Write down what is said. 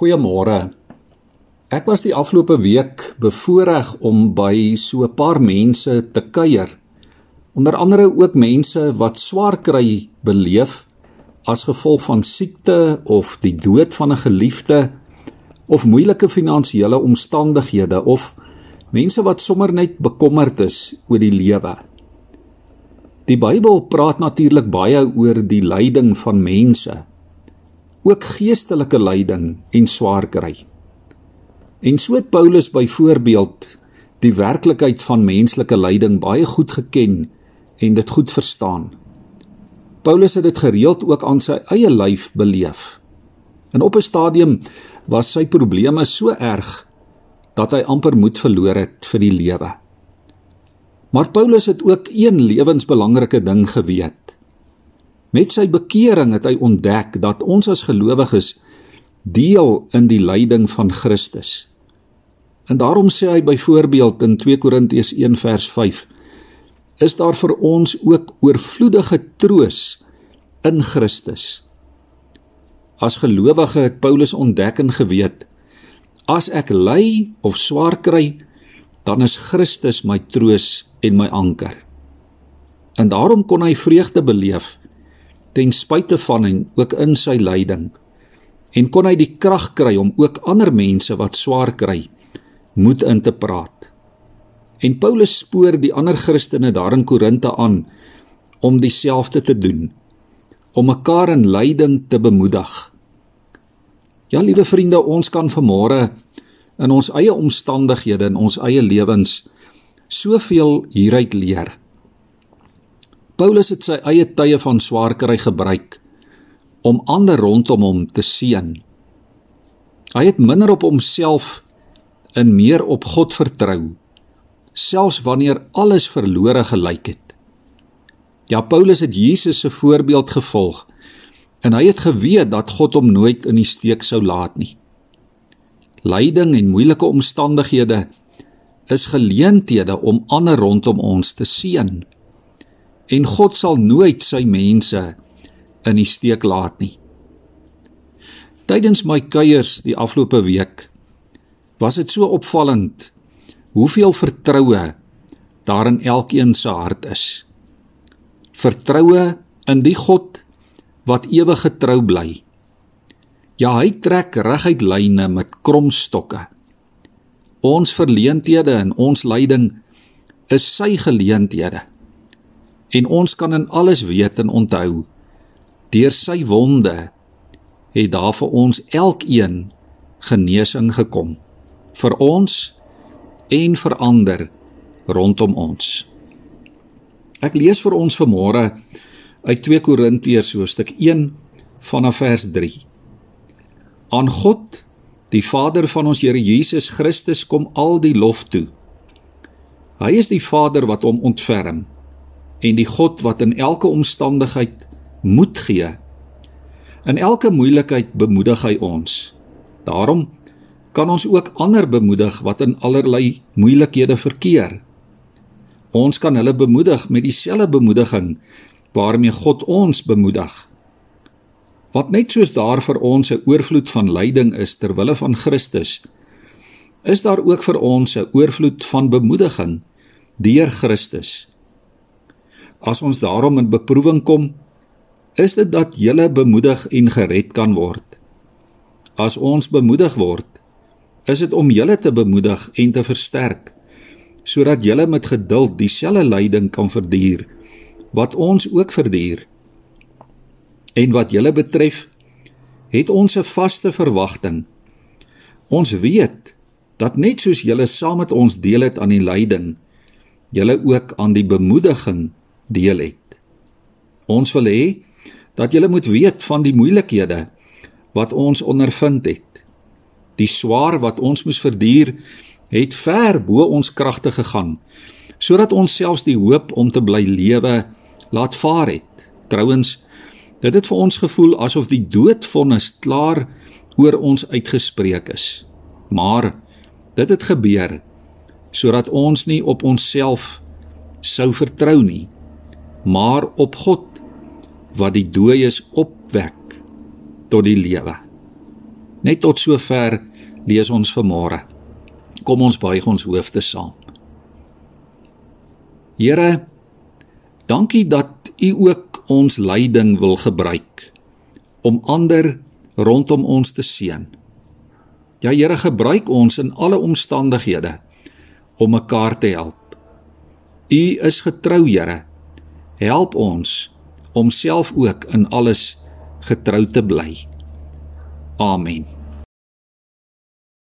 Goeiemôre. Ek was die afgelope week bevoorreg om by so 'n paar mense te kuier. Onder andere ook mense wat swaar kry beleef as gevolg van siekte of die dood van 'n geliefde of moeilike finansiële omstandighede of mense wat sommer net bekommerd is oor die lewe. Die Bybel praat natuurlik baie oor die lyding van mense ook geestelike lyding en swaar kry. En so het Paulus byvoorbeeld die werklikheid van menslike lyding baie goed geken en dit goed verstaan. Paulus het dit gereeld ook aan sy eie lyf beleef. En op 'n stadium was sy probleme so erg dat hy amper moed verloor het vir die lewe. Maar Paulus het ook een lewensbelangrike ding geweet. Met sy bekering het hy ontdek dat ons as gelowiges deel in die lyding van Christus. En daarom sê hy byvoorbeeld in 2 Korintiërs 1 vers 5: Is daar vir ons ook oorvloedige troos in Christus? As gelowige het Paulus ontdek en geweet: As ek ly of swaar kry, dan is Christus my troos en my anker. En daarom kon hy vreugde beleef ten spyte van en ook in sy lyding en kon hy die krag kry om ook ander mense wat swaar kry moed in te praat. En Paulus spoor die ander Christene daar in Korinte aan om dieselfde te doen om mekaar in lyding te bemoedig. Ja, liewe vriende, ons kan vanmôre in ons eie omstandighede en ons eie lewens soveel hieruit leer. Paulus het sy eie tye van swaar kry gebruik om ander rondom hom te seën. Hy het minder op homself en meer op God vertrou, selfs wanneer alles verlore gelyk het. Ja, Paulus het Jesus se voorbeeld gevolg en hy het geweet dat God hom nooit in die steek sou laat nie. Lyding en moeilike omstandighede is geleenthede om ander rondom ons te seën en God sal nooit sy mense in die steek laat nie. Tydens my kuiers die afgelope week was dit so opvallend hoeveel vertroue daar in elkeen se hart is. Vertroue in die God wat ewig getrou bly. Ja, hy trek reguit lyne met kromstokke. Ons verleenthede en ons lyding is sy geleenthede en ons kan in alles weet en onthou deur sy wonde het daar vir ons elkeen genesing gekom vir ons en vir ander rondom ons. Ek lees vir ons vanmôre uit 2 Korintiërs hoofstuk 1 vanaf vers 3 aan God die Vader van ons Here Jesus Christus kom al die lof toe. Hy is die Vader wat hom ontferm en die God wat in elke omstandigheid moed gee. In elke moeilikheid bemoedig hy ons. Daarom kan ons ook ander bemoedig wat in allerlei moeilikhede verkeer. Ons kan hulle bemoedig met dieselfde bemoediging waarmee God ons bemoedig. Wat net soos daar vir ons 'n oorvloed van lyding is ter wille van Christus, is daar ook vir ons 'n oorvloed van bemoediging deur Christus. As ons daarom in beproewing kom, is dit dat jy bemoedig en gered kan word. As ons bemoedig word, is dit om julle te bemoedig en te versterk sodat julle met geduld dieselfde lyding kan verduur wat ons ook verduur. En wat julle betref, het ons 'n vaste verwagting. Ons weet dat net soos julle saam met ons deel het aan die lyding, julle ook aan die bemoediging deel het. Ons wil hê dat julle moet weet van die moeilikhede wat ons ondervind het. Die swaar wat ons moes verduur het ver bo ons kragte gegaan sodat ons selfs die hoop om te bly lewe laat vaar het. Trouwens, dit het vir ons gevoel asof die doodvonnis klaar oor ons uitgespreek is. Maar dit het gebeur sodat ons nie op onsself sou vertrou nie maar op God wat die dooies opwek tot die lewe. Net tot sover lees ons vanmôre. Kom ons buig ons hoofde saam. Here, dankie dat U ook ons lyding wil gebruik om ander rondom ons te seën. Ja Here, gebruik ons in alle omstandighede om mekaar te help. U is getrou, Here. Help ons om self ook in alles getrou te bly. Amen.